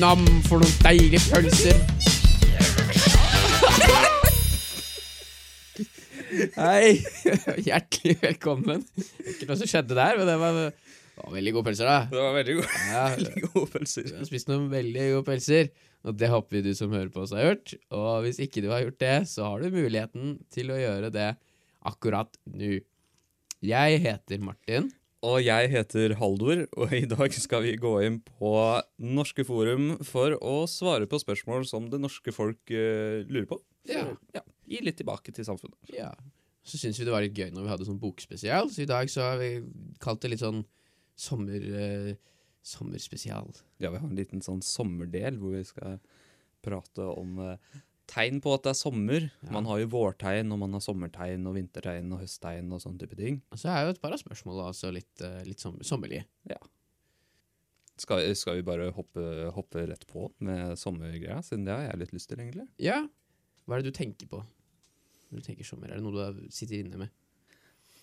nam for noen deilige pølser. Hei. Hjertelig velkommen. Ikke noe som skjedde der, men det var, det var veldig gode pølser, da. Det var veldig gode, Ja, veldig gode pølser. Du har spist noen veldig gode pølser, og det håper vi du som hører på oss har gjort. Og hvis ikke du har gjort det, så har du muligheten til å gjøre det akkurat nå. Jeg heter Martin. Og jeg heter Haldor, og i dag skal vi gå inn på Norske Forum for å svare på spørsmål som det norske folk uh, lurer på. Ja. ja. Gi litt tilbake til samfunnet. Ja. Så syns vi det var litt gøy når vi hadde sånn bokspesial, så i dag så har vi kalt det litt sånn sommer... uh, sommerspesial. Ja, vi har en liten sånn sommerdel hvor vi skal prate om eh, tegn på at det er sommer. Ja. Man har jo vårtegn, og man har sommertegn og vintertegn og høsttegn og sånne type ting. Og så er jo et par av spørsmålene altså litt, eh, litt som, sommerlige. Skal, skal vi bare hoppe, hoppe rett på med sommergreia, siden det har jeg litt lyst til, egentlig? Ja. Hva er det du tenker på når du tenker sommer? Er det noe du sitter inne med?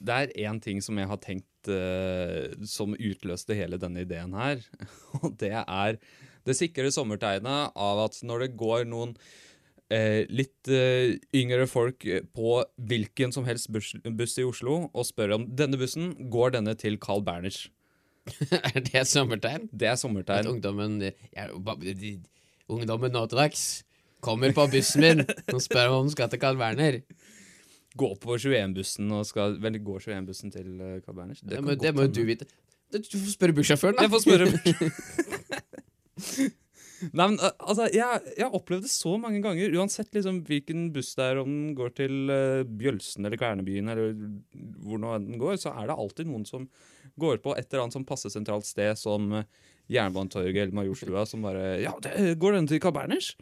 Det er én ting som jeg har tenkt uh, som utløste hele denne ideen her. Og det er det sikre sommertegnet av at når det går noen eh, litt eh, yngre folk på hvilken som helst buss, buss i Oslo og spør om denne bussen går denne til Carl Berners. er det sommertegn? Det er At sommertegn. ungdommen ja, Ungdommen nå til dags kommer på bussen min og spør om den skal til Carl Berner. Gå på 21-bussen og skal Vel, går 21-bussen til eh, Carl Berners? Det, ja, må, det må jo du vite. Du får spørre bussjåføren, da. Jeg får spørre Nei, men uh, altså, jeg, jeg har opplevd det så mange ganger, uansett liksom hvilken buss det er, om den går til uh, Bjølsen eller Kvernebyen, eller hvor nå den går, så er det alltid noen som går på et eller annet som passer sentralt sted, som uh, Jernbanetorget eller Majorstua, som bare Ja, det, går den til Carl Berners?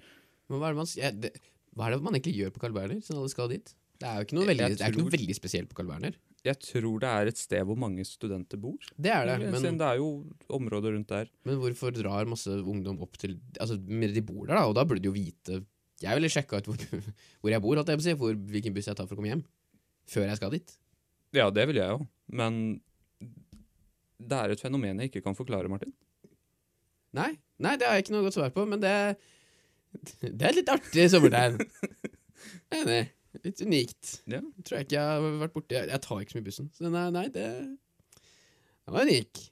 Men hva, er det man, ja, det, hva er det man egentlig gjør på Carl Berner, siden alle skal dit? Det er jo ikke noe veldig, er ikke noe veldig spesielt på Carl Berner. Jeg tror det er et sted hvor mange studenter bor. Det er det, Siden det er jo områder rundt der. men hvorfor drar masse ungdom opp til Altså, men de bor der, da, og da burde de jo vite Jeg ville sjekka ut hvor, hvor jeg bor, jeg si, hvor, hvilken buss jeg tar for å komme hjem. Før jeg skal dit. Ja, det vil jeg jo, men det er et fenomen jeg ikke kan forklare, Martin. Nei, nei, det har jeg ikke noe godt svar på, men det Det er et litt artig sommertegn. Er Enig. Litt unikt. Ja. Tror jeg ikke jeg har vært borti. Jeg, tar ikke så mye bussen. Så er, nei, det det var unik.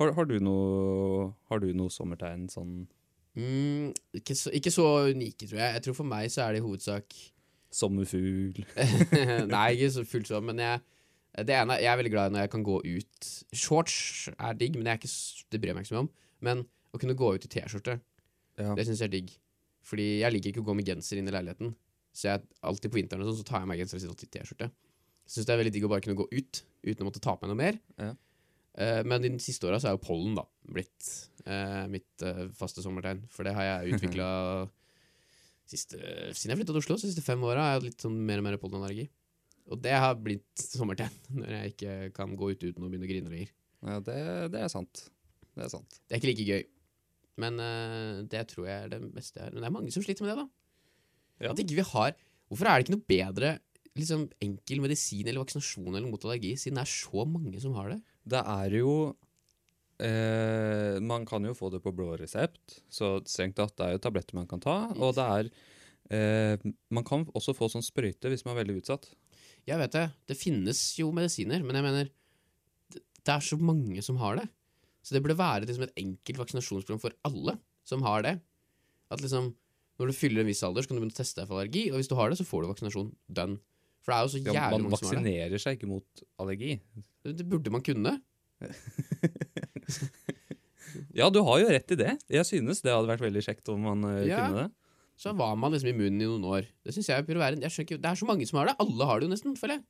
Har, har, du noe, har du noe sommertegn sånn Mm, ikke, så, ikke så unike, tror jeg. Jeg tror for meg så er det i hovedsak sommerfugl? Nei, ikke så fullt sånn, men jeg det ene, jeg er veldig glad i når jeg kan gå ut Shorts er digg, men det, er ikke, det bryr jeg meg ikke så mye om. Men å kunne gå ut i T-skjorte, Ja. det syns jeg er digg. Fordi jeg liker ikke å gå med genser inn i leiligheten. Så jeg alltid på vinteren og sånn, så tar jeg meg genser og sitter alltid i T-skjorte. Jeg syns det er veldig digg å bare kunne gå ut uten å måtte ta på meg noe mer. Ja. Uh, men de siste åra så er jo pollen da blitt uh, mitt uh, faste sommertegn. For det har jeg utvikla siden jeg flytta til Oslo. De siste fem åra har jeg hatt litt sånn mer og mer pollenallergi. Og det har blitt sommertegn når jeg ikke kan gå ut uten å begynne å grine lenger. Ja, det, det er sant. Det er sant. Det er ikke like gøy. Men det tror jeg er det beste her. Men det er mange som sliter med det, da. Ja. At ikke vi har Hvorfor er det ikke noe bedre liksom, enkel medisin eller vaksinasjon eller mot allergi, siden det er så mange som har det? Det er jo eh, Man kan jo få det på blå resept, så strengt tatt det er jo tabletter man kan ta. Og det er eh, Man kan også få sånn sprøyte hvis man er veldig utsatt. Jeg vet det. Det finnes jo medisiner, men jeg mener Det er så mange som har det. Så det burde være liksom, et enkelt vaksinasjonsprogram for alle som har det. At liksom Når du fyller en viss alder, så kan du begynne å teste deg for allergi, og hvis du har det, så får du vaksinasjon. Done. For det er jo så jævlig ja, mange som har det. Man vaksinerer seg ikke mot allergi. det. Det burde man kunne. Ja, du har jo rett i det. Jeg synes det hadde vært veldig kjekt om man uh, Ja. kunne det. Så var man liksom immun i noen år. Det synes jeg burde være en- jeg skjønner ikke, Det er så mange som har det. Alle har det jo nesten, føler jeg.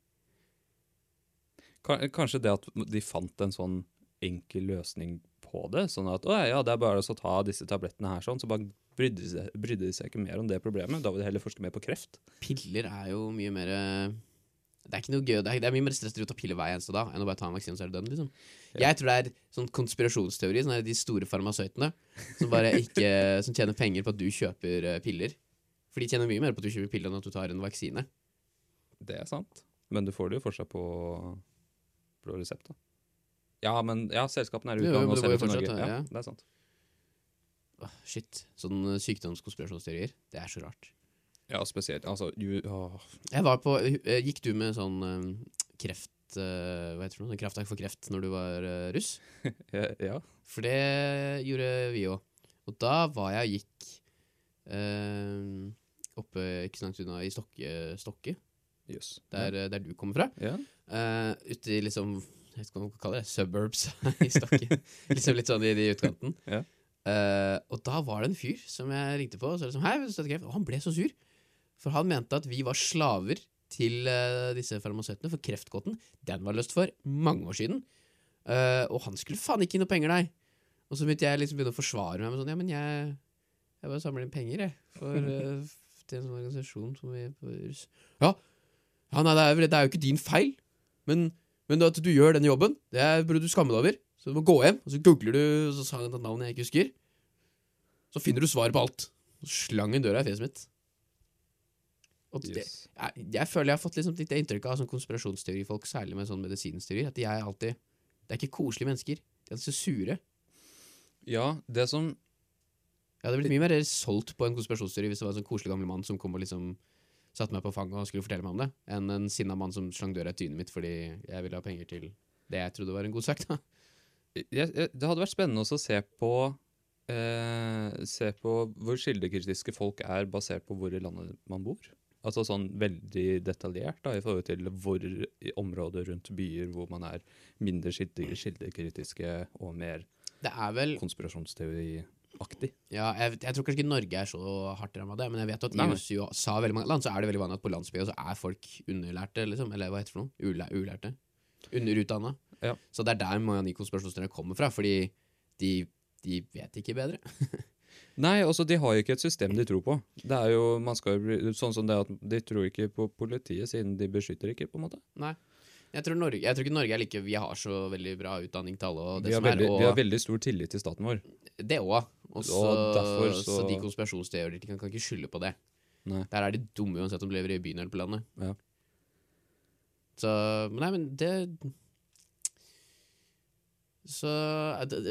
Kanskje det at de fant en sånn enkel løsning på det. Sånn at å ja, det er bare å ta disse tablettene her, sånn, så bare brydde de, seg, brydde de seg ikke mer om det problemet. Da vil de heller forske mer på kreft. Piller er jo mye mer eh, Det er ikke noe gøy. Det er, det er mye mer stress å ta piller hver eneste dag enn å bare ta en vaksine, så er det død. liksom. Ja. Jeg tror det er sånn konspirasjonsteori, sånn de store farmasøytene som ikke Som tjener penger på at du kjøper eh, piller. For de tjener mye mer på at du kjøper piller enn at du tar en vaksine. Det er sant. Men du får det jo fortsatt på blå resept, da. Ja, men ja, selskapene er i men og selger til Norge. ja. Ja, det er sant. Shit. Sånn sykdomskonspirasjonsteorier. Det er så rart. Ja, spesielt. Altså, du åh. Jeg var på eh, Gikk du med sånn eh, kreft eh, Hva heter det? noe? Krafttak for kreft når du var eh, russ? Ja. For det gjorde vi òg. Og da var jeg og gikk eh, oppe ikke så langt unna i Stokke, Stokke yes. der, eh, der du kommer fra. Ja. Uh, ute i liksom Jeg vet ikke hva man kan kalle det. Suburbs i Stokke. liksom litt sånn i, i utkanten. Ja. Eh, og da var det en fyr som jeg ringte på, og så liksom? Og han ble så sur. For han mente at vi var slaver til uh, disse farmasøytene, for kreftgåten den var løst for mange år siden. Uh, og han skulle faen ikke gi noe penger, nei. Og så begynte jeg liksom begynne å forsvare meg med sånn Ja, men jeg, jeg bare samler inn penger, jeg. For, til en sånn organisasjon som vi. Ja, ja nei, det er, det er jo ikke din feil. Men, men at du gjør den jobben, det burde du skamme deg over. Så du må gå hjem, og så googler du, så sa han et navn jeg ikke husker. Så finner du svaret på alt. Så slang han døra i fjeset mitt. Og det, jeg, jeg føler jeg har fått liksom litt det inntrykket av sånn konspirasjonsteorifolk, særlig med sånn medisinsteorier, at de er alltid Det er ikke koselige mennesker. De er så sure. Ja, det som Jeg hadde blitt mye mer solgt på en konspirasjonsteori hvis det var en sånn koselig gammel mann som kom og liksom satte meg på fanget og skulle fortelle meg om det, enn en sinna mann som slang døra i trynet mitt fordi jeg ville ha penger til det jeg trodde var en god sak. da. Jeg, jeg, Det hadde vært spennende også å se på eh, Se på hvor kildekritiske folk er basert på hvor i landet man bor. Altså sånn veldig detaljert da, i forhold til hvor i områder rundt byer hvor man er mindre kilde, kildekritiske og mer Det er vel konspirasjonsteoriaktig. Ja, jeg, jeg tror kanskje ikke Norge er så hardt ramma det, men jeg vet at i. USA veldig mange land så er det veldig vanlig at på landsbyer så er folk underlærte, liksom. Eller hva heter det for noe? Ulærte? Underutdanna. Ja. Så det er der mange av de konspirasjonsteoriene kommer fra, fordi de, de vet ikke bedre. Nei, altså de har jo ikke et system de tror på. Det er jo, man skal jo bli, Sånn som det at de tror ikke på politiet, siden de beskytter ikke, på en måte. Nei. Jeg tror, Norge, jeg tror ikke Norge er like Vi har så veldig bra utdanning til alle, Vi har, som veldig, er, og vi har veldig stor tillit til staten vår. det òg. Så, så... de konspirasjonsteoretikerne kan ikke skylde på det. Nei. Der er de dumme uansett om de lever i byen eller på landet. Ja. Så men Nei, men det Så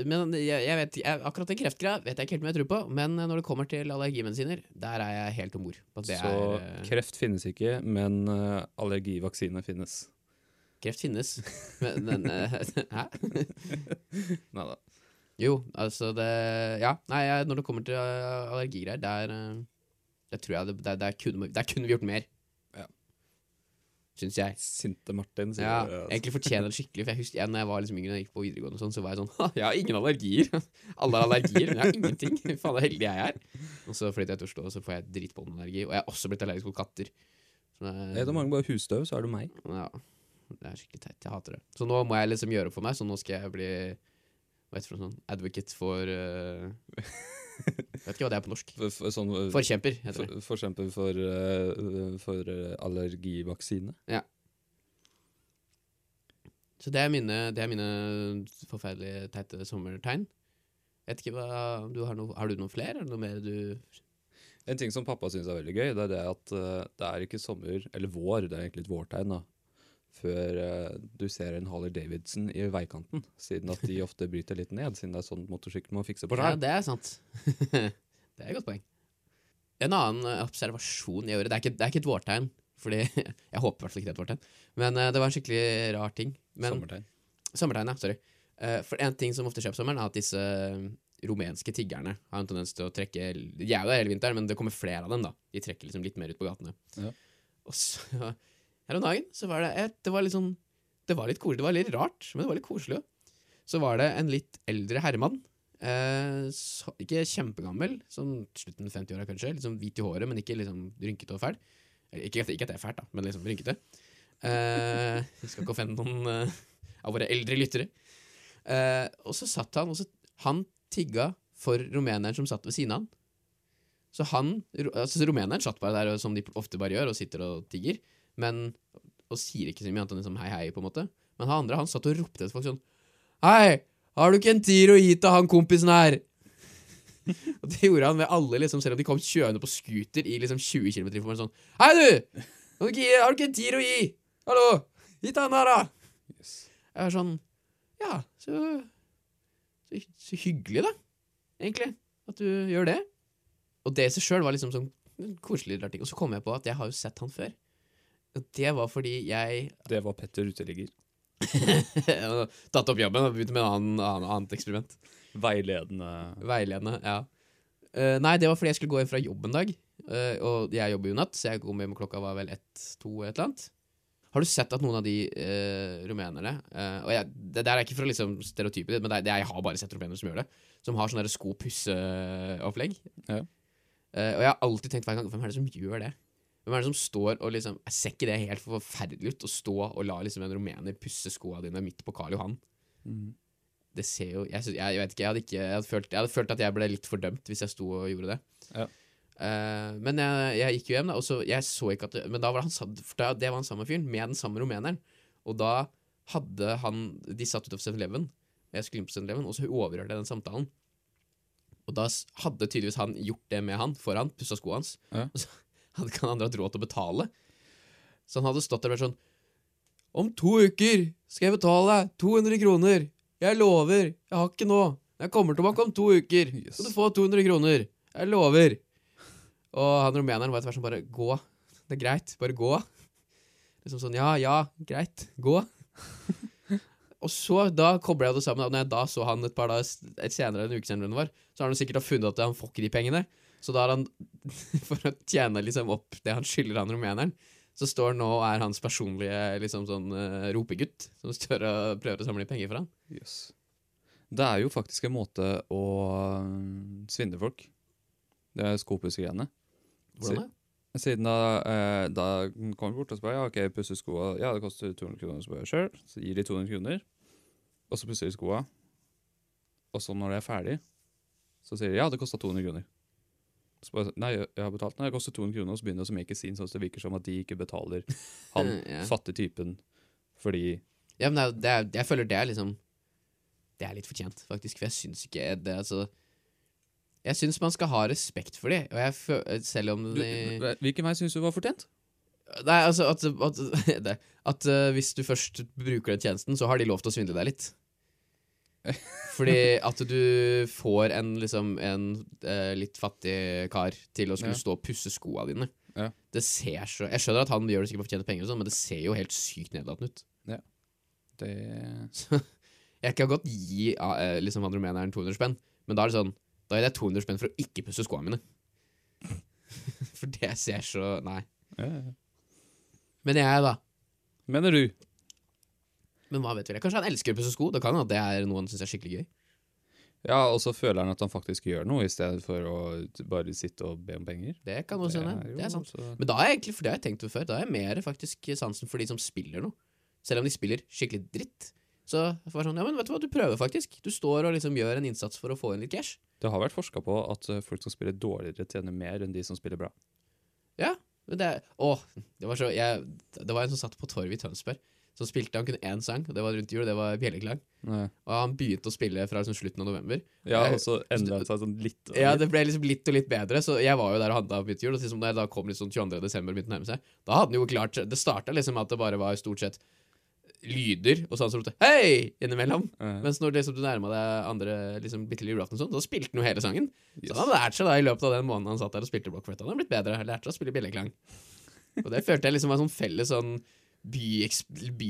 Men jeg, jeg vet jeg, Akkurat den kreftgreia vet jeg ikke helt om jeg tror på, men når det kommer til allergimedisiner, der er jeg helt om bord. Så er, eh, kreft finnes ikke, men uh, allergivaksine finnes. kreft finnes. Men, men uh, Hæ? Nei da. Jo, altså det Ja, nei, når det kommer til allergigreier, der, der tror jeg det, der, der, kunne, der kunne vi gjort mer. Syns jeg. Sinte Martin sier Ja, det, altså. egentlig fortjener det skikkelig. For jeg husker jeg, når jeg var liksom yngre, jeg gikk på videregående, og sånn, så var jeg sånn Jeg har ingen allergier. Alle har allergier, men jeg har ingenting. Faen, så heldig jeg er. Og så flytter jeg til Oslo, og så får jeg dritbollenallergi. Og jeg har også blitt allergisk mot katter. Så det, Er det mange bare husstøv, så er det meg. ja, det er skikkelig teit. Jeg hater det. Så nå må jeg liksom gjøre opp for meg, så nå skal jeg bli Hva heter det for noe sånn Advocate for uh, Jeg vet ikke hva det er på norsk. For, sånn, Forkjemper, heter det. for eksempel for, eh, for allergivaksine. Ja. Så det er mine, det er mine forferdelig teite sommertegn. Vet ikke hva du har, noe, har du noen flere? Er noe mer du En ting som pappa syns er veldig gøy, det er det at eh, det er ikke sommer, eller vår, det er egentlig et vårtegn, da. Før eh, du ser en Harley Davidson i veikanten, siden at de ofte bryter litt ned, siden det er sånn motorsykkel må fikse på Ja, det er sant. det er et godt poeng. En annen eh, observasjon jeg gjorde Det er ikke, det er ikke et vårtegn, Fordi Jeg håper i hvert fall ikke det er et vårtegn, men eh, det var en skikkelig rar ting. Men, Sommertegn. Sommertegn, ja. Sorry. For en ting som ofte skjer på sommeren, er at disse rumenske tiggerne har en tendens til å trekke De er jo der hele vinteren, men det kommer flere av dem, da. De trekker liksom litt mer ut på gatene. Ja. Og så her om dagen så var det et, Det var litt sånn Det var litt koselig. Det var litt rart, men det var litt koselig. Så var det en litt eldre herremann. Eh, så, ikke kjempegammel, sånn slutten av 50-åra kanskje. Litt sånn hvit i håret, men ikke liksom rynkete og fæl. Ikke, ikke at det er fælt, da, men liksom rynkete. Eh, skal ikke offende noen eh, av våre eldre lyttere. Eh, og så satt han, og så Han tigga for rumeneren som satt ved siden av han. Så han, altså rumeneren satt bare der, som de ofte bare gjør, og sitter og tigger. Men, og sier ikke så mye annet enn liksom hei, hei, på en måte. Men han andre han satt og ropte til folk sånn Hei, har du ikke en tier å gi til han kompisen her? og det gjorde han med alle, liksom, selv om de kom kjørende på scooter i liksom 20 km i timen. Sånn Hei, du! Har du ikke, har du ikke en tier å gi? Hallo! Gi til han her, da! Yes. Jeg var sånn Ja, så, så, så hyggelig, da. Egentlig. at du gjør det. Og det i seg sjøl var liksom sånn koselig rar ting. Og så kom jeg på at jeg har jo sett han før. Det var fordi jeg Det var Petter uteligger. Tatt opp jobben og begynt med en annen, annen, annet eksperiment. Veiledende Veiledende, ja. Uh, nei, det var fordi jeg skulle gå hjem fra jobb en dag. Uh, og jeg jobber jo natt, så jeg kom hjem klokka var vel ett-to et eller annet. Har du sett at noen av de uh, rumenerne eh, Og jeg, Det der er ikke for å liksom stereotype det, men det det jeg har bare sett rumenere som gjør det. Som har sånn derre sko-pusse-opplegg. Ja. Og jeg har alltid tenkt hver gang Hvem er det som gjør det? Hvem er det som står og liksom Jeg ser ikke det helt forferdelig ut å stå og la liksom en rumener pusse skoa dine midt på Karl Johan? Mm. Det ser jo Jeg, jeg, jeg vet ikke, jeg hadde, ikke jeg, hadde følt, jeg hadde følt at jeg ble litt fordømt hvis jeg sto og gjorde det. Ja. Uh, men jeg, jeg gikk jo hjem, da, og så jeg så ikke at det, Men da var det han for da, det var han samme fyren, med den samme rumeneren. Og da hadde han De satt utenfor 7-Eleven. Jeg skulle inn på 7-Eleven, og så overhørte jeg den samtalen. Og da hadde tydeligvis han gjort det med han foran, pussa skoene hans. Ja. Og så hadde ikke han andre hatt råd til å betale. Så han hadde stått der og vært sånn Om to uker skal jeg betale deg 200 kroner. Jeg lover. Jeg har ikke nå. Jeg kommer tilbake om to uker. Skal du få 200 kroner. Jeg lover. Og han rumeneren var etter hvert sånn bare Gå. Det er greit. Bare gå. Liksom sånn Ja, ja, greit. Gå. Og så da kobler jeg det sammen. Og når jeg da så han et par dager senere, en uke senere, var, så har han sikkert funnet at han får ikke de pengene. Så da har han, for å tjene liksom opp det han skylder han rumeneren, så står han nå og er hans personlige liksom sånn uh, ropegutt, som står og prøver å samle penger for han. Yes. Det er jo faktisk en måte å mm, svindle folk. Det er skopussegreiene. Hvordan det? Siden da, eh, da kommer vi bort og spør ja, ok, pusser skoa. Ja, det koster 200 kroner. Så jeg. Så gir de 200 kroner. Og så pusser de skoa. Og så når det er ferdig, så sier de ja, det kosta 200 kroner. Så bare, nei, jeg har betalt Nei, Det koster 200 kroner. Og så begynner det å make sin, sånn at det virker som at de ikke betaler han Ja. fattige typen fordi Ja, men det er, det jeg føler det er liksom Det er litt fortjent, faktisk. For jeg syns ikke det altså Jeg syns man skal ha respekt for det, og jeg føler Selv om du, de Hvilken vei syns du var fortjent? Nei, altså at, at, at eh, hvis du først bruker den tjenesten, så har de lov til å svindle deg litt. Fordi at du får en liksom en eh, litt fattig kar til å skulle Ja. stå og pusse skoa dine. Ja. Det ser så Jeg skjønner at han gjør det sikkert for å tjene penger, og sånn, men det ser jo helt sykt nedlatende ut. Det Jeg kan godt gi eh, liksom han rumeneren 200 spenn, men da er det sånn Da gir jeg 200 spenn for å ikke pusse skoene mine. for det ser så Nei. ja, ja. Men jeg, da. Mener du? Men hva vet vi? Kanskje han elsker å pusse sko? Det kan at det er noe han syns er skikkelig gøy. Ja, og så føler han at han faktisk gjør noe, i stedet for å bare sitte og be om penger. Det kan også hende. Det er sant. Men da er egentlig, for det har jeg tenkt på før, da er jeg mer faktisk sansen for de som spiller noe. Selv om de spiller skikkelig dritt. Så det var sånn, ja, men vet du hva, du prøver faktisk. Du står og liksom gjør en innsats for å få inn litt cash. Det har vært forska på at eh, folk som spiller dårligere, tjener mer enn de som spiller bra. Ja, men det Å, det var så jeg, Det var en som satt på torvet i Tønsberg, som spilte Han kun én sang, og det var rundt jul, det var Bjelleklang. Og han begynte å spille fra liksom slutten av november. Ja, og så endra det seg sånn litt. og Ja, det ble liksom litt og litt bedre, så jeg var jo der og handla mitt jul. Og liksom da kom liksom 22. desember og begynte å nærme seg, da hadde han jo klart Det starta liksom at det bare var stort sett lyder, og så han som ropte 'hei!' innimellom. Ja. Mens når liksom du nærma deg andre liksom bitte lille julaften, sånn, da spilte han jo hele sangen. yes. Så han hadde lært seg da i løpet av den måneden han satt der og spilte blokkfløyte. Han har blitt bedre, lært seg å spille bjelleklang. Og det følte jeg liksom var en sånn felles sånn byeks- by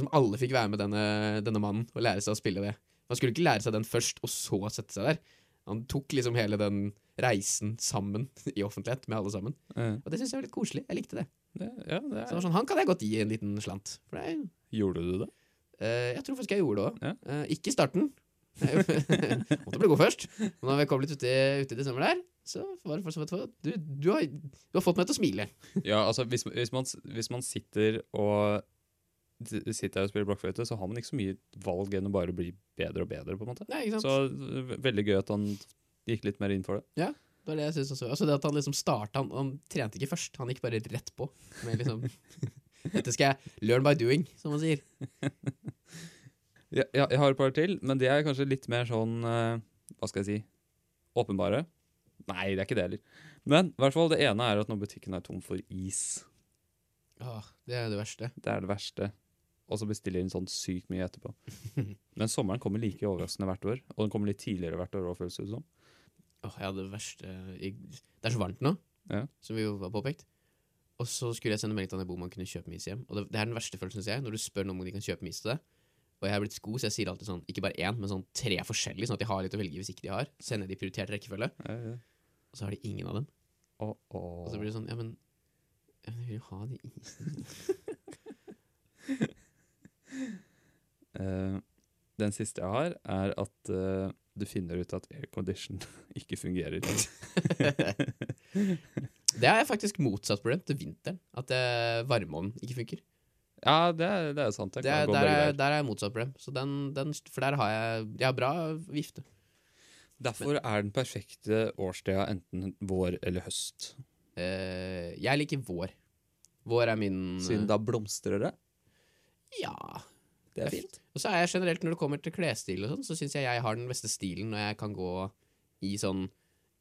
som alle fikk være med denne, denne mannen og lære seg å spille det. Man skulle ikke lære seg den først, og så sette seg der. Han tok liksom hele den reisen sammen i offentlighet med alle sammen. Mm. Og det syns jeg var litt koselig. Jeg likte det. det, ja, det Så det er. var sånn, Han kan jeg godt gi en liten slant. For det er, Gjorde du det? Uh, jeg tror faktisk jeg gjorde det òg. Ja. ikke i starten. Måtte bli god først. Men når vi kom litt uti, uti desember der, så var det faktisk vet du, du, har, du har fått meg til å smile. Ja, altså hvis, hvis, man, hvis man sitter og sitter her og spiller blokkfløyte, så har man ikke så mye valg enn å bare bli bedre og bedre, på en måte. Nei? Så veldig gøy at han gikk litt mer inn for det. Det var det jeg synes også. Altså det at han liksom starta han, han trente ikke først, han gikk bare rett på. Med liksom Dette skal jeg learn by doing, som man sier. Ja, ja, jeg har et par til, men de er kanskje litt mer sånn eh, Hva skal jeg si åpenbare. Nei, det er ikke det heller. Men i hvert fall det ene er at når butikken er tom for is. Åh, det er det verste. Det er det verste. Og så bestiller inn sånn sykt mye etterpå. Men sommeren kommer like overraskende hvert år, og den kommer litt tidligere hvert år. også, føles det som. Åh, ja, det verste jeg, Det er så varmt nå, Ja. som vi jo har påpekt. Og så skulle jeg sende melding til Anne Bo om han kunne kjøpe is hjem. Og det, det er den verste følelsen, jeg, når du spør noen om de kan kjøpe is til deg. Og jeg har blitt sko, så jeg sier alltid sånn, ikke bare én, men sånn tre forskjellige, sånn at de har litt å velge hvis ikke de har. Sender de prioritert rekkefølge, Ja, ja. Og så har de ingen av dem. Oh, oh. Og så blir det sånn, ja, men jeg vil jo ha de isene. uh, den siste jeg har, er at uh, du finner ut at aircondition ikke fungerer. Det er faktisk motsatt problem til vinteren. At uh, varmeovnen ikke funker. ja, det det er sant. Det Det er, der, er, der er motsatt problem. Så den, den, for der har jeg Jeg har bra vifte. Derfor er den perfekte årstida enten vår eller høst. Eh, jeg liker vår. Vår er min Siden da blomstrer det. Ja. Det er fint. Og så er jeg generelt, når det kommer til klesstil og sånn, så syns jeg jeg har den beste stilen når jeg kan gå i sånn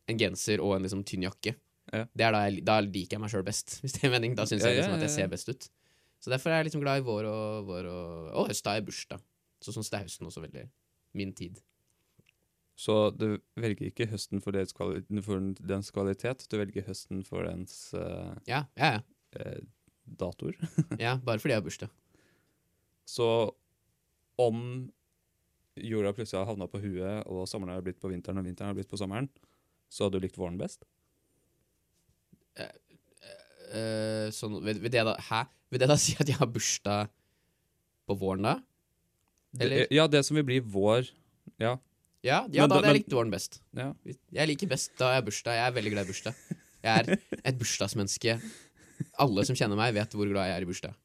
en genser og en liksom tynn jakke. Ja. Det er da, jeg, da liker jeg meg sjøl best, hvis det er mening. Da syns jeg liksom at jeg ser best ut. Så derfor er jeg liksom glad i vår og, vår og, og høst. Da er jeg bursdag. Så sånn så det er høsten også veldig min tid. Så du velger ikke høsten for, for dens kvalitet, du velger høsten for dens uh, Ja, ja, ja. Uh, datoer. ja bare fordi jeg har bursdag. Så om jorda plutselig har havna på huet, og sommeren har blitt på vinteren, og vinteren har blitt på sommeren, så hadde du likt våren best? Eh, sånn, vil, vil det da Hæ? Vil det da si at jeg har bursdag på våren da? Eller- Det, ja, det som vil bli vår Ja. Ja, ja Men da hadde jeg likt våren best. ja. Jeg liker best da jeg har bursdag. Jeg er veldig glad i bursdag. Jeg er et bursdagsmenneske. Alle som kjenner meg, vet hvor glad jeg er i bursdag.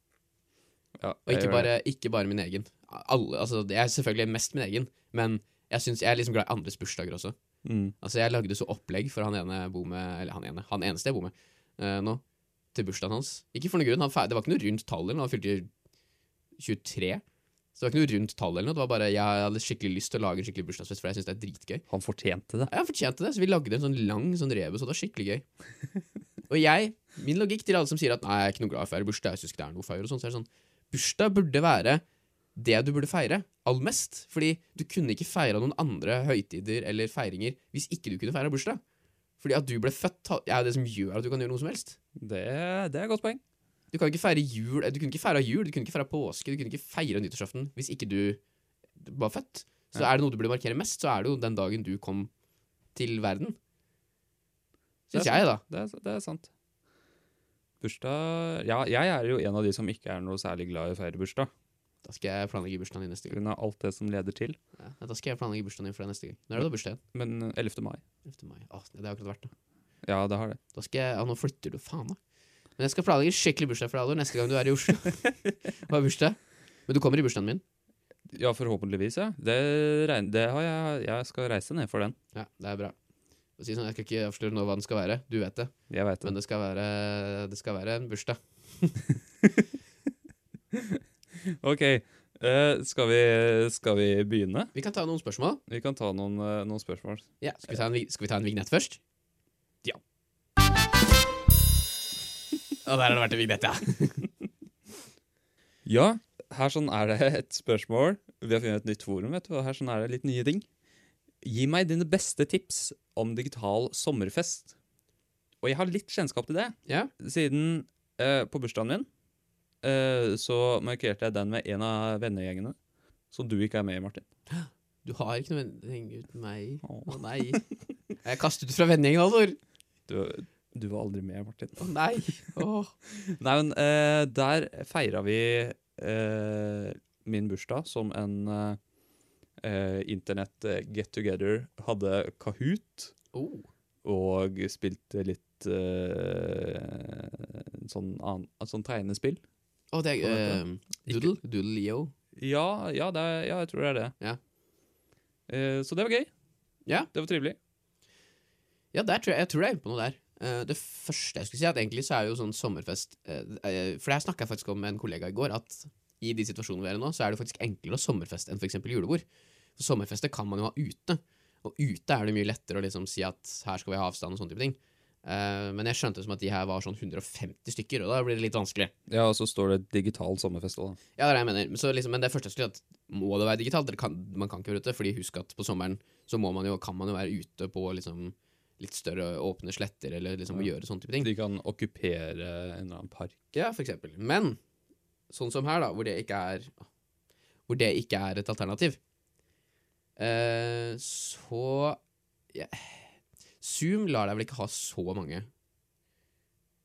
ja Og ikke bare, ikke bare min egen. Alle, altså, jeg er selvfølgelig mest min egen, men jeg, synes, jeg er liksom glad i andres bursdager også. Mm. Altså, Jeg lagde så opplegg for han ene jeg bor med, eller han ene, han eneste jeg bor med uh, nå, til bursdagen hans. Ikke for noen grunn, det var ikke noe rundt tall han fylte 23. Så det var ikke noe rundt tall eller noe, det var bare jeg hadde skikkelig lyst til å lage en skikkelig bursdagsfest, for jeg synes det er dritgøy. Han fortjente det. Ja, Han fortjente det, så vi lagde en sånn lang sånn rebus, og det var skikkelig gøy. og jeg, min logikk til alle som sier at nei, jeg er ikke noe glad i å feire bursdag, jeg syns ikke det er noe å feire, og sånn, så er det sånn Bursdag burde være det du burde feire aller mest. Fordi du kunne ikke feira noen andre høytider eller feiringer hvis ikke du kunne feire bursdag. Fordi at du ble født, er det som gjør at du kan gjøre noe som helst. Det, det er et godt poeng. Du kan ikke feire jul, du kunne ikke feire jul, du kunne ikke feire påske, du kunne ikke feire nyttårsaften hvis ikke du var født. Så Ja. er det noe du burde markere mest, så er det jo den dagen du kom til verden. Det er Syns jeg, da. Det er, det er sant. Bursdag Ja, jeg er jo en av de som ikke er noe særlig glad i å feire bursdag. Da skal jeg planlegge bursdagen din neste gang. Pga. alt det som leder til. Ja, da skal jeg planlegge bursdagen din for deg neste gang. Når er det da har bursdag? igjen? Men eh, 11. mai. 11. mai. Åh, det har akkurat vært, da. Ja, det har det. Da skal jeg, ja, Nå flytter du, faen da. Men jeg skal planlegge skikkelig bursdag for deg, Halvor, neste gang du er i Oslo. Hva er bursdag. Men du kommer i bursdagen min. Ja, forhåpentligvis, ja. Det, regn- det har jeg Jeg skal reise ned for den. Ja, det er bra. Og si sånn, Jeg skal ikke avsløre nå hva den skal være. Du vet det. Jeg veit Men det. det skal være, det skal være en bursdag. OK. eh, skal, vi, skal vi begynne? Vi kan ta noen spørsmål. Vi kan ta noen, eh, noen spørsmål. Ja, Skal vi ta en, vi- skal vi ta en vignett først? Ja. Og der har det vært en vignett, ja. Ja, her sånn er det et spørsmål. Vi har funnet et nytt forum, vet du, og her sånn er det litt nye ting. Gi meg dine beste tips om digital sommerfest. Og jeg har litt kjennskap til det, ja. siden eh, på bursdagen min eh, så markerte jeg den med en av vennegjengene, som du ikke er med i, Martin. Du har ikke noen vennegjeng uten meg. Å nei. Jeg er kastet ut fra vennegjengen, Alvor. Du, du var aldri med, Martin. Å nei. Oh. Nei, men eh, der feira vi eh, min bursdag som en eh, eh, internett eh. Hadde Kahoot Oh. og spilte litt eh, sånn, annen, sånn tegnespill. Å, det er uh, Doodle. Doodle Leo. Ja, ja, er, ja, jeg tror det er det. Ja. Eh, så det var gøy. Ja. Det var trivelig. Ja, der tror jeg, jeg tror jeg er inne på noe der. Eh, det første jeg skulle si, at egentlig så er jo sånn sommerfest eh, eh, For det her snakka jeg faktisk om med en kollega i går, at i de situasjonene vi er i nå, så er det faktisk enklere å sommerfeste enn f.eks. julebord. For sommerfester kan man jo ha ute, og ute er det mye lettere å liksom si at her skal vi ha avstand og sånne type ting. Men jeg skjønte det som at de her var sånn 150 stykker, og da blir det litt vanskelig. Ja, og så står det digital sommerfest òg, da. Ja, det er det jeg mener. Så liksom, men det første jeg skulle si, at må det være digitalt? Kan, man kan ikke være ute, fordi husk at på sommeren så må man jo, kan man jo være ute på liksom litt større åpne sletter, eller liksom Ja. gjøre sånne type ting. De kan okkupere en eller annen park. Ja, for eksempel. Men sånn som her, da, hvor det ikke er Hvor det ikke er et alternativ, eh, så ja, Zoom lar deg vel ikke ha så mange.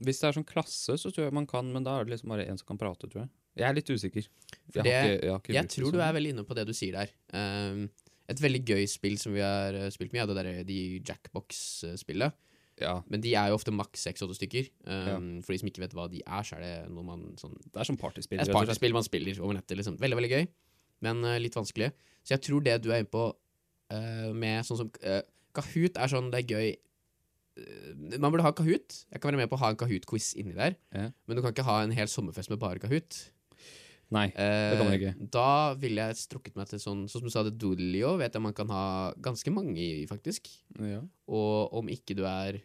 Hvis det er sånn klasse, så tror jeg man kan, men da er det liksom bare én som kan prate, tror jeg. Jeg er litt usikker. Jeg, det- ikke, jeg, ikke Jeg tror du er veldig inne på det du sier der. Um, et veldig gøy spill som vi har eh, spilt mye, er det der, de Jackbox-spillet. Ja, Men de er jo ofte maks seks-åtte stykker. Um, For de som ikke vet hva de er, så er det noe man sånn det er som partyspill. Et partyspill man spiller over nettet. Liksom. Veldig veldig gøy, men uh, litt vanskelig. Så jeg tror det du er inne på uh, med sånn som uh, Kahoot er sånn det er gøy Eh, Man burde ha Kahoot. Jeg kan være med på å ha en Kahoot-quiz inni der, Ja. men du kan ikke ha en hel sommerfest med bare Kahoot. Nei. det kan man ikke. Da ville jeg strukket meg til sånn Sånn som du sa det, Doodleo vet jeg man kan ha ganske mange i, faktisk. Ja. Og om ikke du er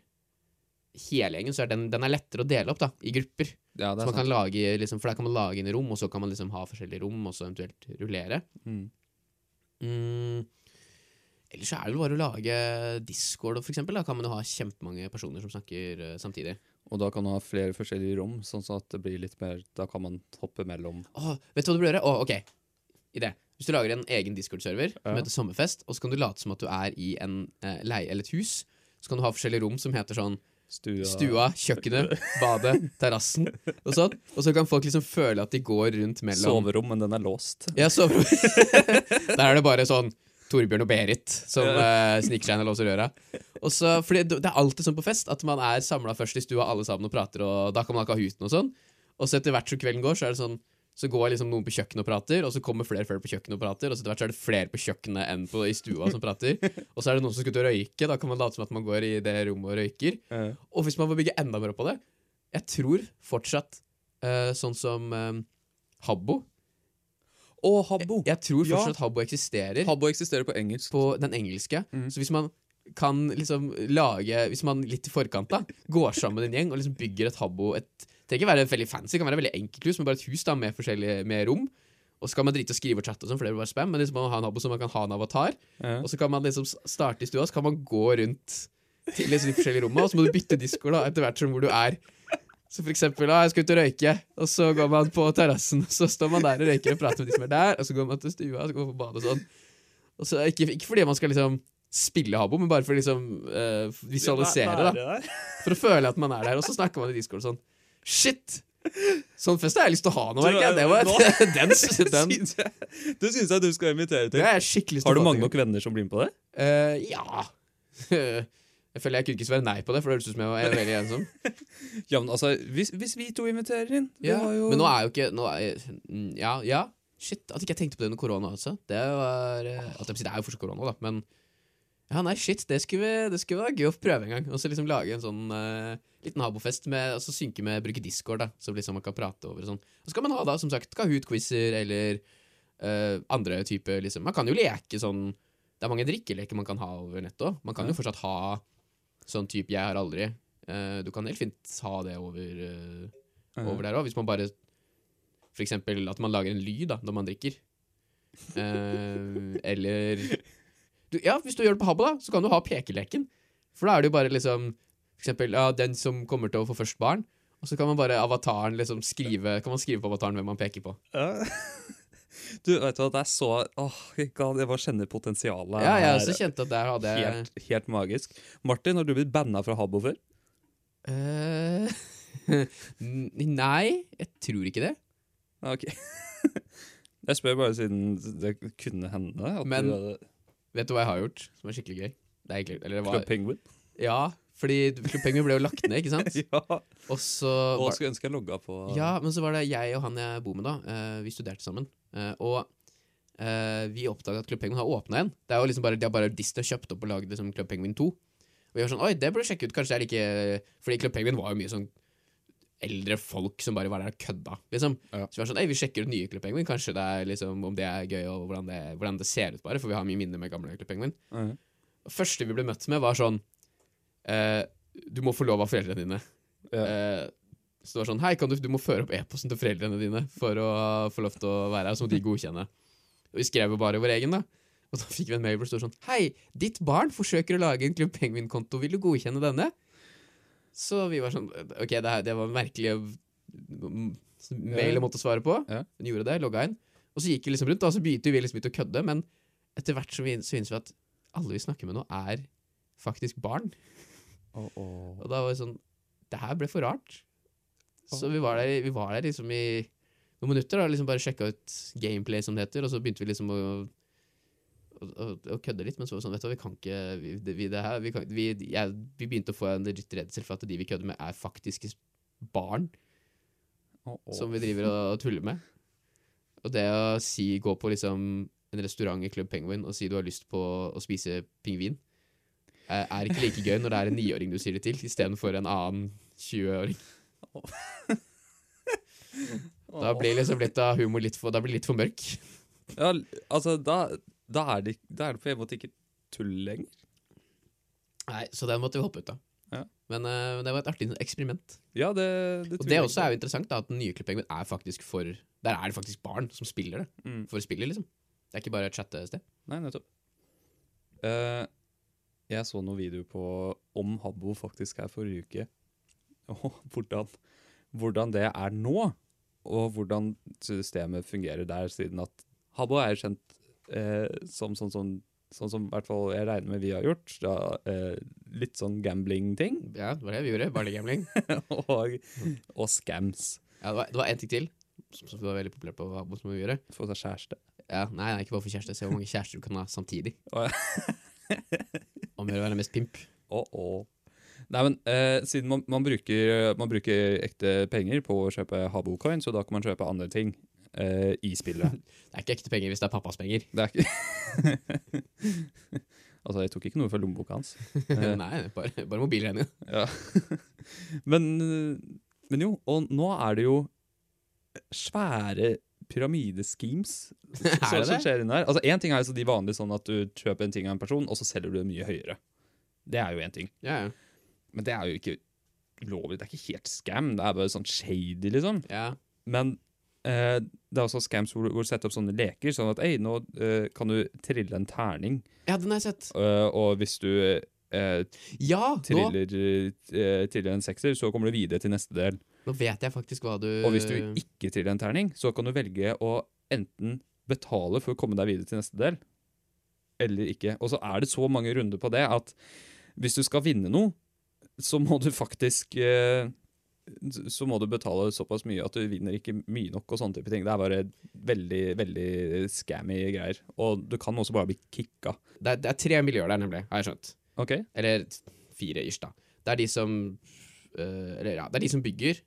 hele gjengen, så er den, den er lettere å dele opp da, i grupper. ja, det Så man kan sant. lage, liksom, for der kan man lage inn rom, og så kan man liksom ha forskjellige rom, og så eventuelt rullere. Mm. Mm. Ellers så er det vel bare å lage Discord, for eksempel. Da kan man jo ha kjempemange personer som snakker uh, samtidig. Og da kan du ha flere forskjellige rom, sånn at det blir litt mer Da kan man hoppe mellom Åh, vet du hva du burde gjøre? Åh, ok. Idé. Hvis du lager en egen Discord-server Ja. heter Sommerfest, og så kan du late som at du er i en eh, leie eller et hus, så kan du ha forskjellige rom som heter sånn stua. stua, kjøkkenet, badet, terrassen og sånn. Og så kan folk liksom føle at de går rundt mellom Soverom, men den er låst. Ja, soverom. Der er det bare sånn Torbjørn og Berit som uh, sniker seg inn og låser døra. Og så, fordi det er alltid sånn på fest at man er samla først i stua alle sammen og prater, og da kan man ikke ha huten og sånn. Og så etter hvert som kvelden går, så er det sånn så går liksom noen på kjøkkenet og prater, og så kommer flere flere på kjøkkenet og prater, og så etter hvert så er det flere på kjøkkenet enn på, i stua som prater. Og så er det noen som skal ut og røyke, da kan man late som at man går i det rommet og røyker. Uh. Og hvis man får bygge enda mer opp på det Jeg tror fortsatt uh, sånn som uh, Habbo Og Habbo. Jeg tror Ja. at Habbo eksisterer Habbo eksisterer på engelsk. på den engelske. Mm. Så hvis man kan liksom lage Hvis man litt i forkant da går sammen en gjeng og liksom bygger et Habbo et, Det trenger ikke være veldig fancy, det kan være veldig enkelt hus, men bare et hus da med med rom. Og så kan man drite og skrive og chatte, og sånn, for det blir bare spam, men liksom man ha en Habbo så man kan ha en avatar. Ja. Og så kan man liksom starte i stua, så kan man gå rundt til liksom de forskjellige rommene, og så må du bytte disko da, etter hvert som hvor du er. Så for eksempel, ah, jeg skal ut og røyke, og så går man på terrassen, og så står man der og røyker og prater med de som er der, og så går man til stua, og så går man på badet og sånn. Og så ikke, ikke fordi man skal liksom spille habo, men bare for å liksom uh, visualisere, da. For å føle at man er der, og så snakker man i Discord sånn. Shit! Sånn fest har jeg lyst til å ha nå, merker. Det var nå- den, den, jeg- Du syns jeg du skal invitere til. Har du mange nok venner som blir med på det? Uh, ja. jeg føler jeg kunne ikke svare nei på det, for det høres ut som jeg var er veldig ensom. Ja, men altså, hvis, hvis vi to inviterer inn Ja. jo... Men nå er jo ikke er, mm, Ja, ja. Shit, at ikke jeg tenkte på det under korona også. Det var eh, at Det er jo fortsatt korona, da, men Ja, nei, shit, det skulle, det skulle være gøy å prøve en gang. Og så liksom lage en sånn uh, liten habofest med Og så synke med bruke Discord, da, så liksom man kan prate over og sånn. Og så kan man ha, da, som sagt, Kahoot-quizer eller uh, andre typer liksom Man kan jo leke sånn Det er mange drikkeleker man kan ha over nettet òg. Man kan jo fortsatt ha sånn type 'jeg har aldri'. Uh, du kan helt fint ha det over uh, over der òg. Hvis man bare For eksempel at man lager en lyd da, når man drikker. Uh, eller du, Ja, hvis du gjør det på Habbo, da, så kan du ha pekeleken. For da er det jo bare liksom For eksempel ja, den som kommer til å få først barn. Og så kan man bare avataren liksom skrive Kan man skrive på avataren hvem man peker på. Du, vet du det er så Åh, jeg bare kjenner potensialet Ja, jeg også kjente at der hadde jeg Helt, helt magisk. Martin, har du blitt banna fra Habbo før? Uh, Nei, jeg tror ikke det. Ok. Jeg spør bare siden det kunne hende at Men- du hadde Vet du hva jeg har gjort som er skikkelig gøy? Det er egentlig, eller det Club Penguin. ja, fordi Club Penguin ble jo lagt ned, ikke sant? ja. Og så Og var, skulle ønske jeg logga på Ja, men så var det jeg og han jeg bor med da eh, Vi studerte sammen eh, Og eh, vi oppdaget at Club Penguin har åpnet igjen Det er jo liksom bare, de har bare Disney kjøpt opp og laget liksom Club Penguin 2 Og vi var sånn, oi, det burde sjekke ut Kanskje det er like Fordi Club Penguin var jo mye sånn Eldre folk som bare var der og kødda liksom. Ja. Så vi var sånn, ei, vi sjekker ut nye Club Penguin Kanskje det er liksom, om det er gøy Og hvordan det, hvordan det ser ut bare For vi har mye minne med gamle Club Penguin. Og første vi ble møtt med var sånn eh, Du må få lov av foreldrene dine Ja. Eh, så det var sånn Hei, kan du, du må føre opp e-posten til foreldrene dine for å få lov til å være her, så må de godkjenne. Og vi skrev jo bare vår egen, da. Og da fikk vi en mail hvor det står sånn Hei, ditt barn forsøker å lage en Klubb Penguin-konto, vil du godkjenne denne? Så vi var sånn Ok, det, her, det var en merkelig mm, mail jeg måtte svare på. Ja. Hun gjorde det, logga inn. Og så gikk vi liksom rundt, og så begynte vi liksom ikke å kødde, men etter hvert så, vi, så innså vi at alle vi snakker med nå, er faktisk barn. Og da var det sånn Det her ble for rart. Så vi var der, vi var der liksom i noen minutter og liksom bare sjekka ut gameplay, som det heter, og så begynte vi liksom å å, å, å kødde litt, men så var det sånn, vet du hva, vi kan ikke vi, det, vi, det her, vi, kan, vi, jeg, vi begynte å få en litt redsel for at de vi kødder med, er faktiske barn som vi driver og, og tuller med. Og det å si, gå på liksom en restaurant i Club Penguin og si du har lyst på å spise pingvin, er, er ikke like gøy når det er en niåring du sier det til, istedenfor en annen 20-åring. Da blir liksom litt av humor litt for, litt for mørk. Ja, altså, da, da, er det, da er det på en måte ikke tull lenger. Nei, Så den måtte vi hoppe ut av. Ja. Men uh, det var et artig eksperiment. Ja, det, det Og det også er jo interessant, da, at den nye klippingen er faktisk for Der er det faktisk barn som spiller det. Mm. For spillet, liksom. Det er ikke bare et chattested. Nei, nettopp. Eh, jeg så noen videoer på om Habbo faktisk er forrige uke. Og hvordan, hvordan det er nå, og hvordan systemet fungerer der, siden at Habbo er kjent eh, som sånn som Sånn som hvert fall jeg regner med vi har gjort. Da, eh, litt sånn gambling-ting. Ja, det var det vi gjorde. Barnegambling. og, og scams. Ja, det var, én ting til som, som var veldig populært på Habbo. Få seg kjæreste. Ja, nei, nei, ikke bare for kjæreste. Se hvor mange kjærester du kan ha samtidig. Om å gjøre å være mest pimp. Oh, oh. Nei, men eh, Siden man, man, bruker, man bruker ekte penger på å kjøpe Habocoin, så da kan man kjøpe andre ting eh, i spillet. Det er ikke ekte penger hvis det er pappas penger. Det er ikke Altså, jeg tok ikke noe fra lommeboka hans. Eh, nei, bare, bare mobilregninga. Ja. men, men jo, og nå er det jo svære pyramideschemes som, som skjer inni her. Altså, Én ting er altså de vanlige sånn at du kjøper en ting av en person, og så selger du det mye høyere. Det er jo én ting. Ja, ja. Men det er jo ikke lovlig. Det er ikke helt scam. Det er bare sånn shady, liksom. ja. Men eh, det er også scams hvor, du setter opp sånne leker, sånn at ei, nå eh, kan du trille en terning, Ja, den har jeg sett. Uh, og hvis du eh, Ja, triller, eh, triller en sekser, så kommer du videre til neste del. Nå vet jeg faktisk hva du Og hvis du ikke triller en terning, så kan du velge å enten betale for å komme deg videre til neste del, eller ikke. Og så er det så mange runder på det at hvis du skal vinne noe, så må du faktisk eh, så må du betale såpass mye at du vinner ikke mye nok og sånne type ting. Det er bare veldig, veldig scammy greier. Og du kan også bare bli kicka. det, er, det er tre miljøer der, nemlig, har jeg skjønt. Ok? Eller fire ish, da. Det er de som øh, Eller ja, det er de som bygger.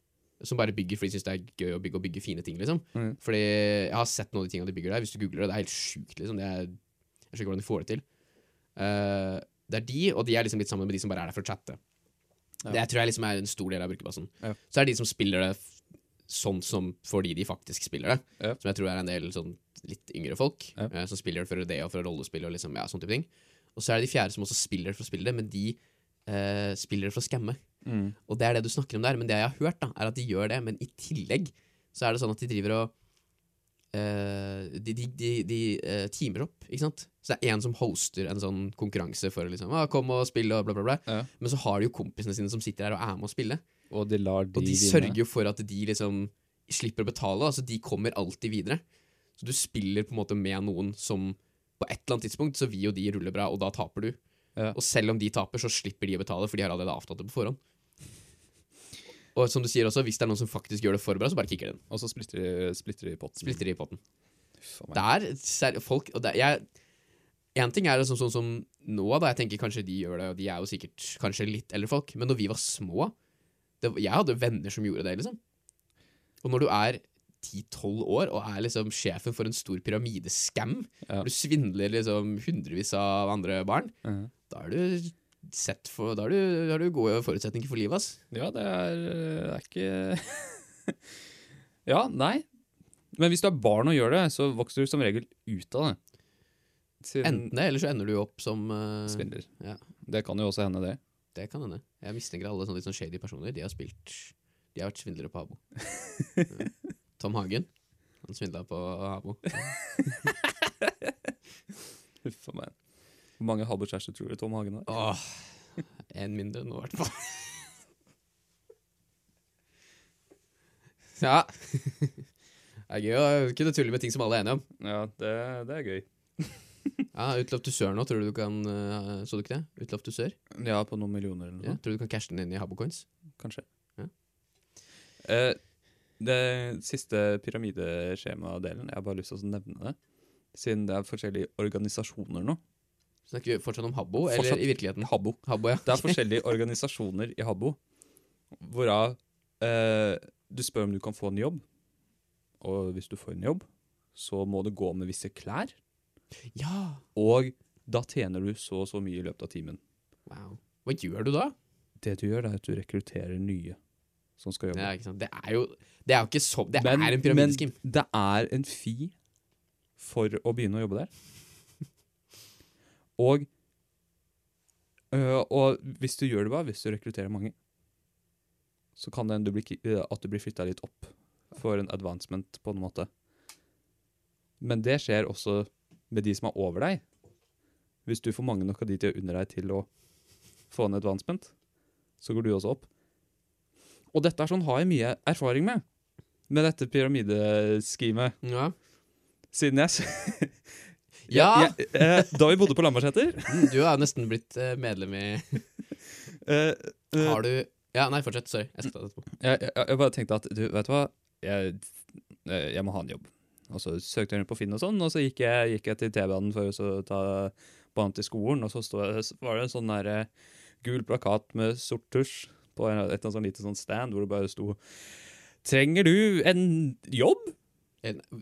Som bare bygger fordi de syns det er gøy å bygge og bygge fine ting, liksom. Mm. Fordi jeg har sett noen av de tingene de bygger der. Hvis du googler det, det er helt sjukt, liksom. Det er, jeg skjønner ikke hvordan de får det til. Uh, det er de, og de er liksom litt sammen med de som bare er der for å chatte. Ja. Det tror jeg liksom er en stor del av brukerbasen. Ja. Så er det de som spiller det sånn som fordi de faktisk spiller det. Ja. Som jeg tror er en del sånn litt yngre folk eh, som spiller det for det og for rollespill og liksom, ja, sånn type ting. Og så er det de fjerde som også spiller det for å spille det, men de uh, spiller det for å skamme. Mm. Og det er det du snakker om der, men det jeg har hørt, da, er at de gjør det, men i tillegg så er det sånn at de driver og Uh, De, de, de, de uh, teamer opp, ikke sant? Så det er en som hoster en sånn konkurranse for å liksom ah, 'Kom og spill', og bla, bla, bla. Ja. Men så har de jo kompisene sine som sitter der og er med å spille. Og de lar de, Og de sørger jo for at de liksom slipper å betale. Altså, de kommer alltid videre. Så du spiller på en måte med noen som på et eller annet tidspunkt så vil jo de rulle bra, og da taper du. Ja. Og selv om de taper, så slipper de å betale, for de har allerede avtalt det på forhånd. Og som du sier også, hvis det er noen som faktisk gjør det for bra, så bare kicker den. Og så splitter de, splitter de potten. Splitter de i potten. Uff a meg. Det er ser, folk og der, jeg, En ting er sånn, sånn som nå, da. Jeg tenker kanskje de gjør det, og de er jo sikkert kanskje litt eldre folk. Men når vi var små det, Jeg hadde venner som gjorde det, liksom. Og når du er 10-12 år og er liksom sjefen for en stor pyramidescam, Ja. du svindler liksom hundrevis av andre barn, Mhm. da er du sett for Da har du, har du gode forutsetninger for livet, ass. Ja, det er, det er ikke Ja, nei. Men hvis du er barn og gjør det, så vokser du som regel ut av det. Siden Enten det, eller så ender du opp som uh, Spiller. ja. Det kan jo også hende, det. Det kan hende. Jeg mistenker alle sånne litt sånn shady personer. De har spilt De har vært svindlere på Habo. Tom Hagen. Han svindla på Habo. Uff Hvor mange Habbo-kjærester tror du Tom Hagen har? Åh, en mindre nå, i hvert fall. ja. Det er gøy å kunne tulle med ting som alle er enige om. Ja, det, det er gøy. Ja, Utlov til sør nå, tror du du kan eh, Så du ikke det? Utlov til sør? Ja, på noen millioner eller noe. Ja, tror du du kan cashe den inn i Habocoins? Kanskje. Ja. Eh, det siste pyramideskjemadelen, jeg har bare lyst til å nevne det. Siden det er forskjellige organisasjoner nå. Snakker vi fortsatt om Habbo, eller Fortsatt. i virkeligheten? Habbo. Habbo, ja. Det er forskjellige organisasjoner i Habbo, hvorav eh, du spør om du kan få en jobb. Og hvis du får en jobb, så må du gå med visse klær. Ja! Og da tjener du så og så mye i løpet av timen. Wow. Hva gjør du da? Det du gjør, er at du rekrutterer nye som skal jobbe. Ikke sant? Det er jo Det er jo ikke så Det Men- er en pyramideskim. Men det er en fi for å begynne å jobbe der. Og, øh, og hvis du gjør det bra, hvis du rekrutterer mange, så kan det hende øh, at du blir flytta litt opp for en advancement, på en måte. Men det skjer også med de som er over deg. Hvis du får mange nok av de til under deg til å få en advancement, så går du også opp. Og dette er sånn har jeg mye erfaring med, med dette pyramideskemet. Ja. Siden jeg Ja! Jeg- eh, Da vi bodde på Lambertseter Mm, Du har nesten blitt eh, medlem i eh, Har du Ja, nei, fortsett. Sorry. Jeg skal ta det etterpå. jeg, jeg, jeg bare tenkte at du, vet du hva, jeg, jeg må ha en jobb. Og så søkte jeg rundt på Finn og sånn, og så gikk jeg, gikk jeg til T-banen for å ta banen til skolen, og så stod, jeg- var det en sånn der gul plakat med sort tusj på en, et sånn lite sånn stand hvor det bare sto Trenger du en jobb?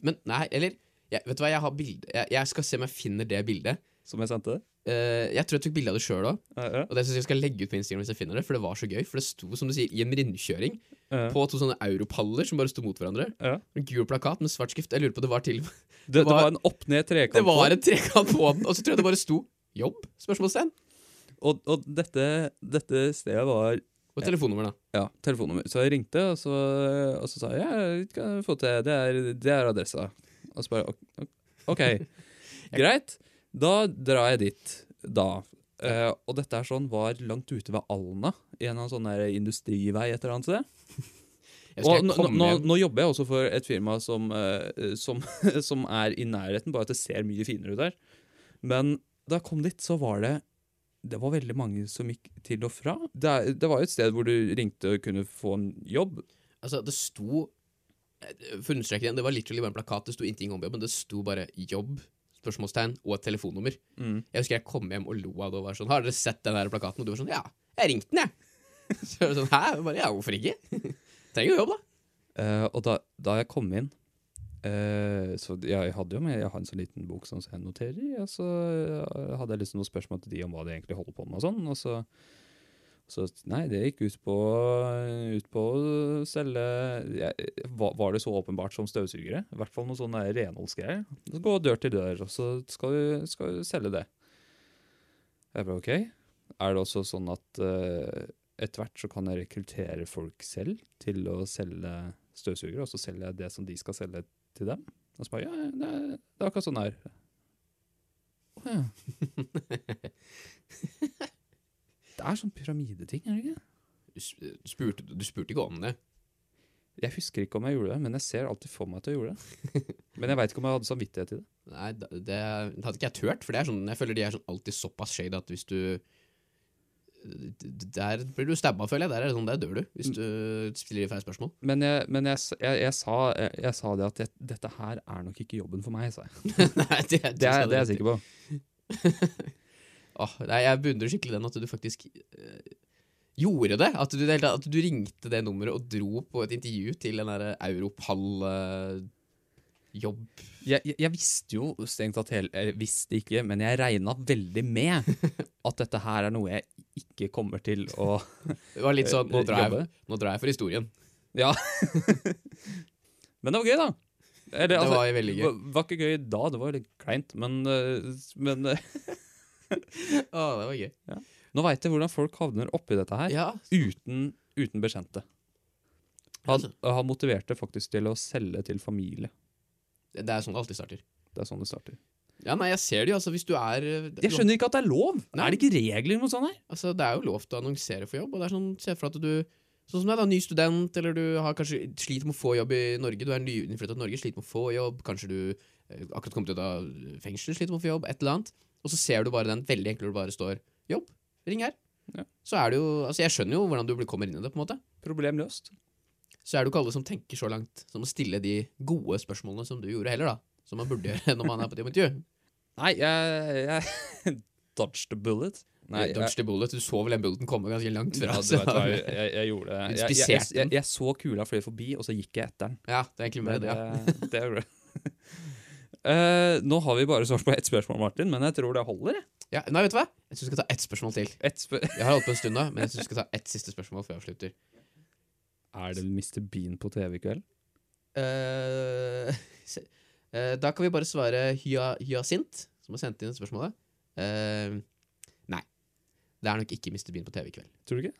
Men nei, eller jeg, Vet du hva, jeg har bilde jeg, jeg skal se om jeg finner det bildet. Som jeg sendte. Uh, jeg tror jeg tok bilde av det sjøl òg, Uh -huh. og det synes jeg skal legge ut på Instagram hvis jeg finner det, for det var så gøy. For det sto, som du sier, i en rundkjøring Ja. på to sånne europaller som bare sto mot hverandre. Ja. En gul plakat med svart skrift. Jeg lurer på det var til Det, det var- var en opp-ned-trekant. Det var en trekant på den, og så tror jeg det bare sto 'jobb?' spørsmålstegn. Og, og dette, dette stedet var Og telefonnummer, da. Ja, telefonnummer. Så jeg ringte, og så, og så sa jeg ja, kan jeg få til, det er, det er adressa. Og så bare ok, greit. Da drar jeg dit, da. Uh, og dette er sånn var langt ute ved Alna, i en sånn der industrivei et eller annet sted. Og nå, nå, nå jobber jeg også for et firma som, uh, som, som er i nærheten, bare at det ser mye finere ut der. Men da jeg kom dit, så var det det var veldig mange som gikk til og fra. Det, det var jo et sted hvor du ringte og kunne få en jobb. Altså, det sto For å understreke igjen, det var literally bare en plakat. Det sto ingenting om jobb, men det sto bare 'jobb', spørsmålstegn, og et telefonnummer. Jeg husker jeg kom hjem og lo av det og var sånn 'Har dere sett den der plakaten?' Og du var sånn 'Ja, jeg ringte den, jeg'. Så var det sånn 'Hæ?' Jeg bare 'Ja, hvorfor ikke?' Trenger jo jobb, da. Uh, og da, da jeg kom inn uh, Så jeg hadde jo med Jeg har en sånn liten bok som jeg noterer i, og så eh, hadde jeg liksom noen spørsmål til de om hva de egentlig holder på med og sånn. Og så, så Nei, det gikk ut på, ut på å selge ja, var, det så åpenbart som støvsugere? I hvert fall noe sånn renholdsgreier. Gå dør til dør, og så skal du, skal du selge det. Jeg bare OK. Er det også sånn at uh, etter hvert så kan jeg rekruttere folk selv til å selge støvsugere, og så selger jeg det som de skal selge til dem? Og så bare, ja, det er, det er akkurat sånn det er. Å ja. Det er sånn pyramideting, er det ikke? Du, spurte, du spurte ikke om det. Jeg husker ikke om jeg gjorde det, men jeg ser alltid for meg at jeg gjorde det. Men jeg veit ikke om jeg hadde samvittighet til det. Nei, det, det hadde ikke jeg turt, for sånn, jeg føler de er sånn alltid såpass shade at hvis du Der blir du stabba, føler jeg. Der, er sånn, der dør du, hvis du stiller feil spørsmål. Men jeg, men jeg, jeg, jeg, sa, sa det at dette her er nok ikke jobben for meg, sa jeg. Nei, det, Det er, det er jeg sikker på. Åh, nei, jeg beundrer skikkelig den at du faktisk eh, gjorde det. At du, det at du ringte det nummeret og dro på et intervju til den derre Europall-jobb. Jeg, jeg, jeg visste jo strengt tatt Jeg visste ikke, men jeg regna veldig med at dette her er noe jeg ikke kommer til å det var litt sånn Nå Eh, drar jeg, nå drar jeg for historien. Ja. men det var gøy, da. Eller, Det var veldig gøy. Var, var ikke gøy da, det var litt kleint, men, øh, men øh, Å, det var gøy. nå veit jeg hvordan folk havner oppi dette her Ja, uten, uten bekjente. Han, altså, han motiverte faktisk til å selge til familie. det er sånn det alltid starter. Det er sånn det starter. Ja, nei, jeg ser det jo, altså, hvis du er Jeg skjønner ikke at det er lov! Nei. Er det ikke regler noe sånt her? Altså, det er jo lov til å annonsere for jobb, og det er sånn, se for at du Sånn som deg, da, ny student, eller du har kanskje sliter med å få jobb i Norge. Du er nyinnflytta til Norge, sliter med å få jobb. Kanskje du eh, akkurat kommet ut av fengsel, sliter med å få jobb. Et eller annet. Og så ser du bare den veldig enkle hvor det bare står 'jobb'. Ring her. Ja. Så er det jo Altså, jeg skjønner jo hvordan du kommer inn i det, på en måte. Problem løst. Så er det jo ikke alle som tenker så langt som å stille de gode spørsmålene som du gjorde heller, da. Som man burde gjøre når man er på et intervju. Nei, jeg, jeg dodged the bullet. Nei, Du dodged the bullet. Du så vel den bulleten komme ganske langt Ja, fra. du vet jeg, jeg, jeg gjorde det. Jeg, jeg, jeg, jeg, jeg så kula fløy forbi, og så gikk jeg etter den. ja, det er egentlig mer det, ja. det, det Eh, nå har vi bare svart på ett spørsmål, Martin, men jeg tror det holder. ja. Nei, vet du hva? Jeg syns vi skal ta ett spørsmål til. Et spør Jeg har holdt på en stund nå, men jeg synes vi skal ta ett siste spørsmål før jeg avslutter. er det Mr. Bean på TV i kveld? Uh, eh, da kan vi bare svare Hya, Hyasint, som har sendt inn spørsmålet. Eh, nei. Det er nok ikke Mr. Bean på TV i kveld. Tror du ikke?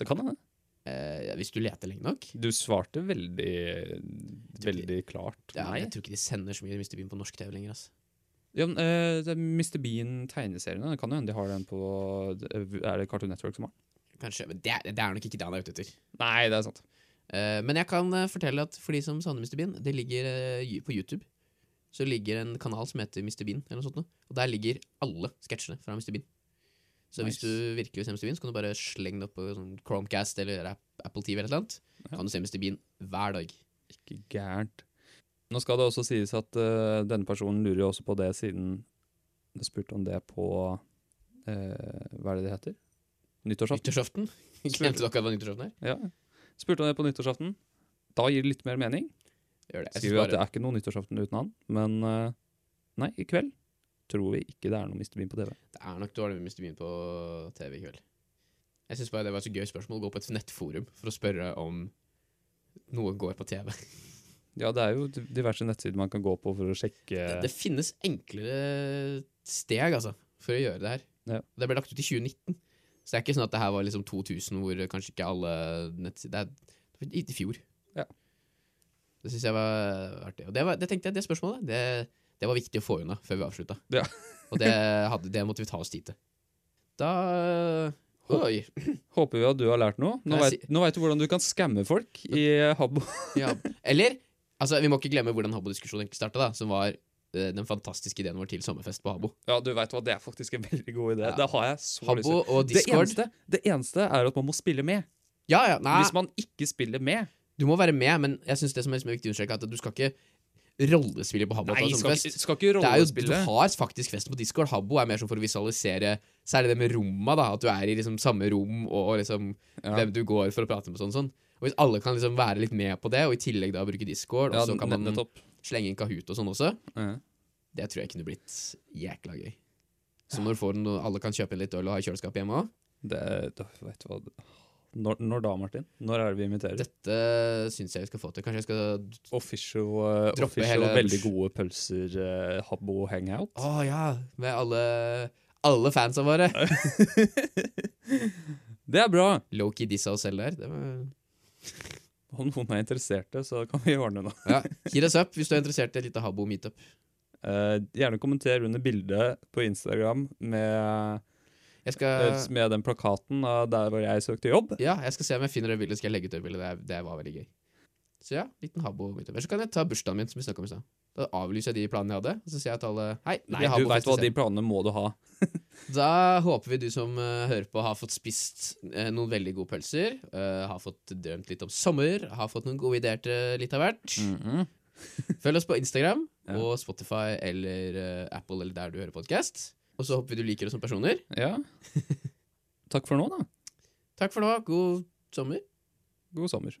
Det kan hende. Eh, hvis du leter lenge nok. Du svarte veldig veldig klart Ja, jeg tror ikke de sender så mye Mr. Bean på norsk TV lenger. ass. Ja, men, eh, det er Mr. Bean-tegneseriene. Kan jo hende de har den på Er det Cartoon Network som har den? Kanskje, men det, det er nok ikke det han er ute etter. Nei, det er sant. Eh, men jeg kan eh, fortelle at for de som savner Mr. Bean, det ligger eh, på YouTube. Så ligger en kanal som heter Mr. Bean, eller noe sånt. Og der ligger alle sketsjene fra Mr. Bean. Så hvis du virkelig vil se Mr. Bean, så kan du bare slenge det opp på sånn Chromecast eller Apple TV eller noe. Ja. Kan du se Mr. Bean hver dag. Ikke gærent. Nå skal det også sies at uh, denne personen lurer jo også på det, siden du spurte om det på uh, Hva er det det heter? Nyttårsaften. Nyttårsaften. Glemte dere hva nyttårsaften er? Ja. Spurte om det på nyttårsaften. Da gir det litt mer mening. Gjør det. Jeg Skriver jo at det er ikke noe nyttårsaften uten han, men uh, nei, i kveld tror vi ikke det er noe Mr. Bean på TV. det er nok dårlig med Mr. Bean på TV i kveld. Jeg syns bare det var et så gøy spørsmål å gå på et nettforum for å spørre om noe går på TV. Ja, det er jo diverse nettsider man kan gå på for å sjekke Det, det finnes enklere steg, altså, for å gjøre det her. Ja. Det ble lagt ut i 2019. Så det er ikke sånn at det her var liksom 2000, hvor kanskje ikke alle nettsider Det er i fjor. Ja. Det syns jeg var artig. Og det, var, det tenkte jeg, det spørsmålet, det, det var viktig å få unna før vi avslutta. Ja. Og det, hadde, det måtte vi ta oss tid til. Da Oi. Håper vi at du har lært noe. Nå veit si... vet, du hvordan du kan skamme folk i Habbo. Ja. Eller altså, vi må ikke glemme hvordan Habbo-diskusjonen egentlig starta, som var eh, den fantastiske ideen vår til sommerfest på Habbo. Ja, du vet hva, Det er faktisk en veldig god idé. Ja. Det har jeg så lyst til. og Det eneste, det eneste er at man må spille med. Ja, ja, nei, Hvis man ikke spiller med du må være med, men jeg synes det som er viktig å understreke, er at du skal ikke rollespille på Habbo. Nei, på skal, skal ikke jo, du har faktisk festen på Discord. Habbo er mer sånn for å visualisere Særlig det med romma, da. At du er i liksom samme rom, og liksom Ja. hvem du går for å prate med. sånn sånn Og Hvis alle kan liksom være litt med på det, og i tillegg da bruke Discord, og Ja, så kan man slenge inn Kahoot og sånn også, Ja. det tror jeg kunne blitt jækla gøy. Så når du får noe, alle kan kjøpe litt øl og ha i kjøleskapet hjemme òg. Det, vet du hva når, når da, Martin? Når er det vi inviterer? Dette syns jeg vi skal få til. Kanskje jeg skal Official, uh, official hele- veldig gode pølser, uh, Habbo hangout. Å ja! Med alle, alle fansa våre. Det er bra! Low-key dissa oss selv der. Det var Om noen er interesserte, så kan vi ordne noe. Ja, Hit us up hvis du er interessert i et lite Habbo meetup. Uh, gjerne kommenter under bildet på Instagram med, skal, eh, med den plakaten av der hvor jeg søkte jobb. ja, jeg skal se om jeg finner det bildet. Skal jeg legge ut det bildet. Det, det var veldig gøy. Så ja, liten Habbo så kan jeg ta bursdagen min, som vi snakket om i stad. Da avlyser jeg de planene jeg hadde, så sier jeg til alle Hei, Nei, du veit hva, de planene må du ha. Da håper vi du som uh, hører på, har fått spist uh, noen veldig gode pølser. Uh, har fått drømt litt om sommer. Har fått noen gode ideer til litt av hvert. Følg oss på Instagram Ja. og Spotify eller Apple eller der du hører podkast. Og så håper vi du liker oss som personer. Ja. Takk for nå, da. Takk for nå. God sommer. God sommer.